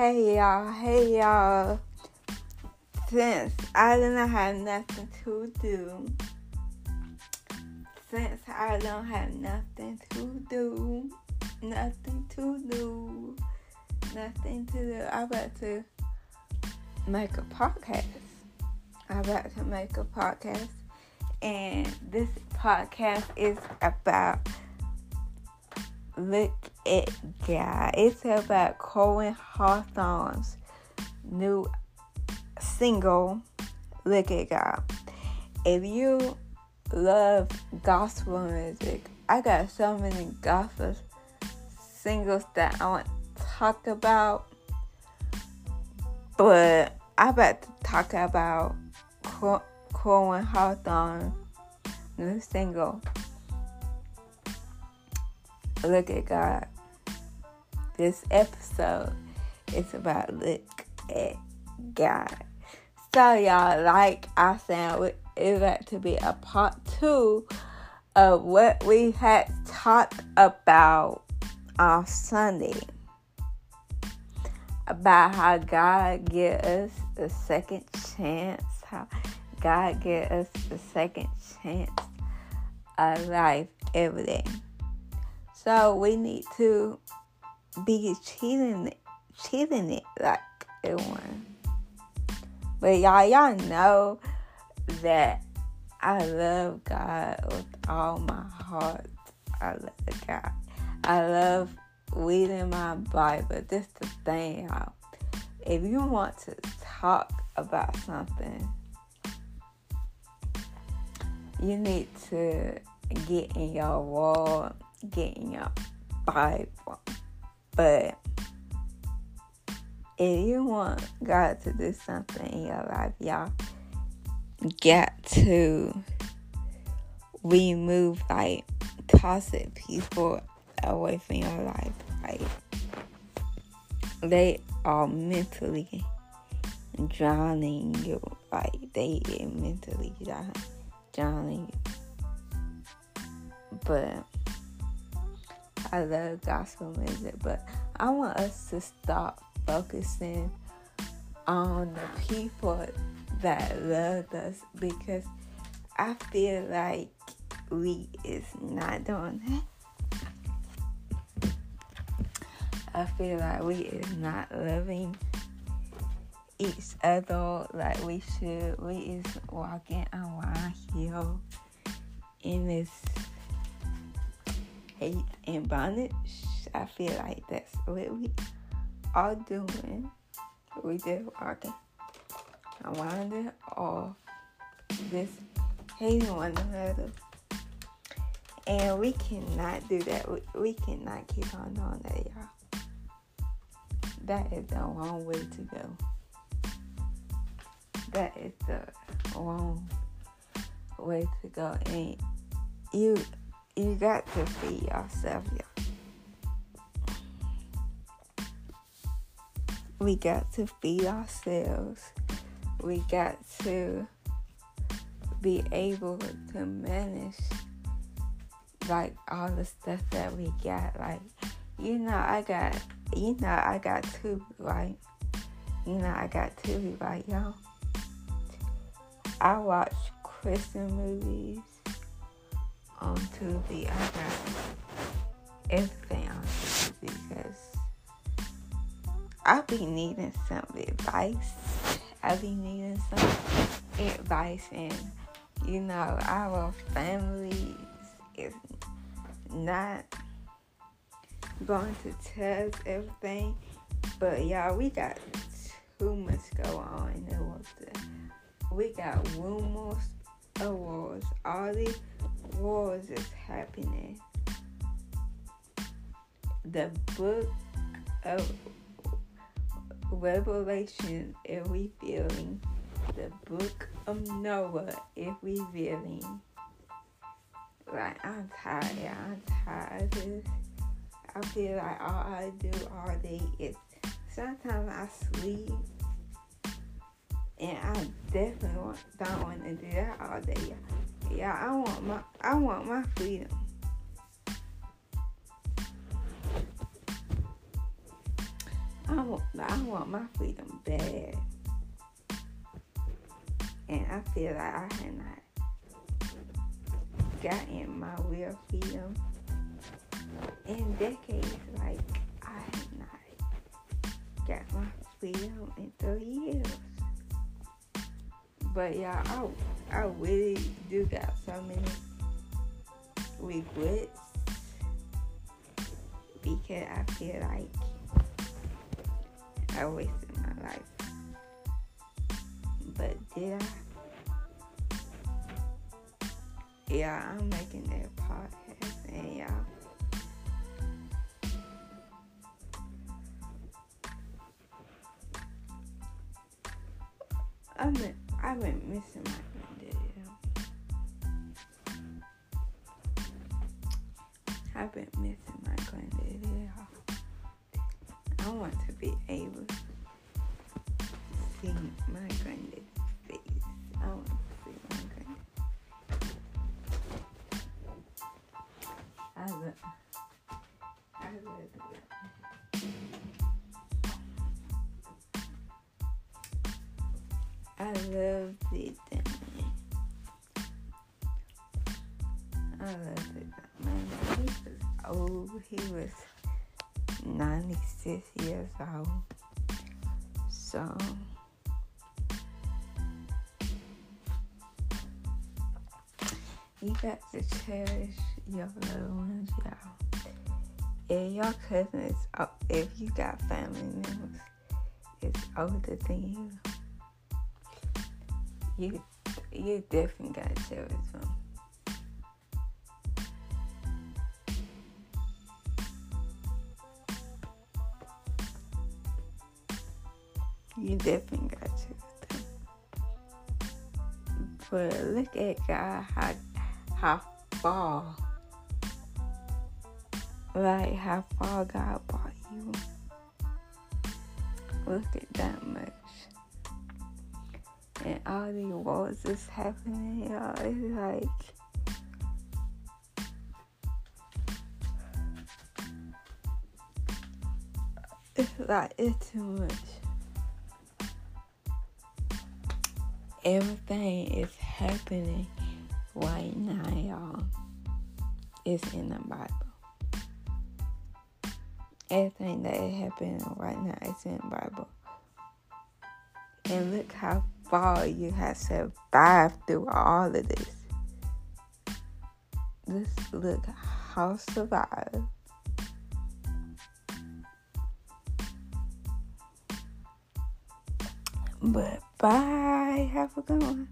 Hey y'all, hey y'all. Since I don't have nothing to do, since I don't have nothing to do, nothing to do, nothing to do, I'm about to make a podcast. I'm about to make a podcast, and this podcast is about look at God. It's about Koryn Hawthorne's new single, Look at God. If you love gospel music, I got so many gospel singles that I want to talk about. But I'm about to talk about Koryn Hawthorne's new single, Look at God. This episode is about look at God. So y'all, like I said, it's about to be a part two of what we had talked about on Sunday. About how God give us a second chance, how God give us a second chance of life every day. So we need to be cheating, cheating it like it one. But y'all, y'all know that I love God with all my heart. I love God. I love reading my Bible. This the thing, y'all. If you want to talk about something, you need to get in your word getting your Bible. But if you want God to do something in your life, y'all got to remove like toxic people away from your life. Like they are mentally drowning you. Like they mentally drowning you. But I love gospel music, but I want us to stop focusing on the people that love us because I feel like we is not doing that. I feel like we is not loving each other like we should. We is walking around here in this hate and bondage. I feel like that's what we are doing. We just walking around all this hating one another. And we cannot do that. We, we cannot keep on doing that, y'all. That is the wrong way to go. That is the wrong way to go. And you you got to feed yourself, y'all. We got to feed ourselves. We got to be able to manage like all the stuff that we got. Like, you know, I got, you know, I got two, right? You know, I got two, right, y'all? I watch Christian movies Um, on the I got everything on Tubi because I be needing some advice. I be needing some advice, and you know, our families is not going to us everything, but y'all, we got too much going on the. We got rumors, awards, all these wars is happening. The book of Revelation is revealing. The book of Noah is revealing. Like, I'm tired. I'm tired of this. I feel like all I do all day is sometimes I sleep. And I definitely don't want to do that all day. Yeah, I want my I want my freedom. I want, I want my freedom bad. And I feel like I had not gotten my real freedom in decades. Like, I had not got my freedom in 30 years. But yeah, I, I really do got so many regrets because I feel like I wasted my life. But did I? Yeah, I'm making that podcast and y'all. I've been, I've been missing my I've been missing my granddaddy. I want to be able to see my granddaddy's face. I want to see my granddaddy. I love, I love. I love it. I love it. He was old. He was 96 years old. So, you got to cherish your little ones, y'all. And your cousins, if you got family members, it's older than you, you you definitely got to cherish them. You definitely got to. But look at God, how, how far, like how far God brought you. Look at that much. And all these wars is happening, y'all. It's like, it's like, it's too much. Everything is happening right now, y'all. It's in the Bible. Everything that is happening right now is in the Bible. And look how far you have survived through all of this. Just look how survived. But bye. Have a good one.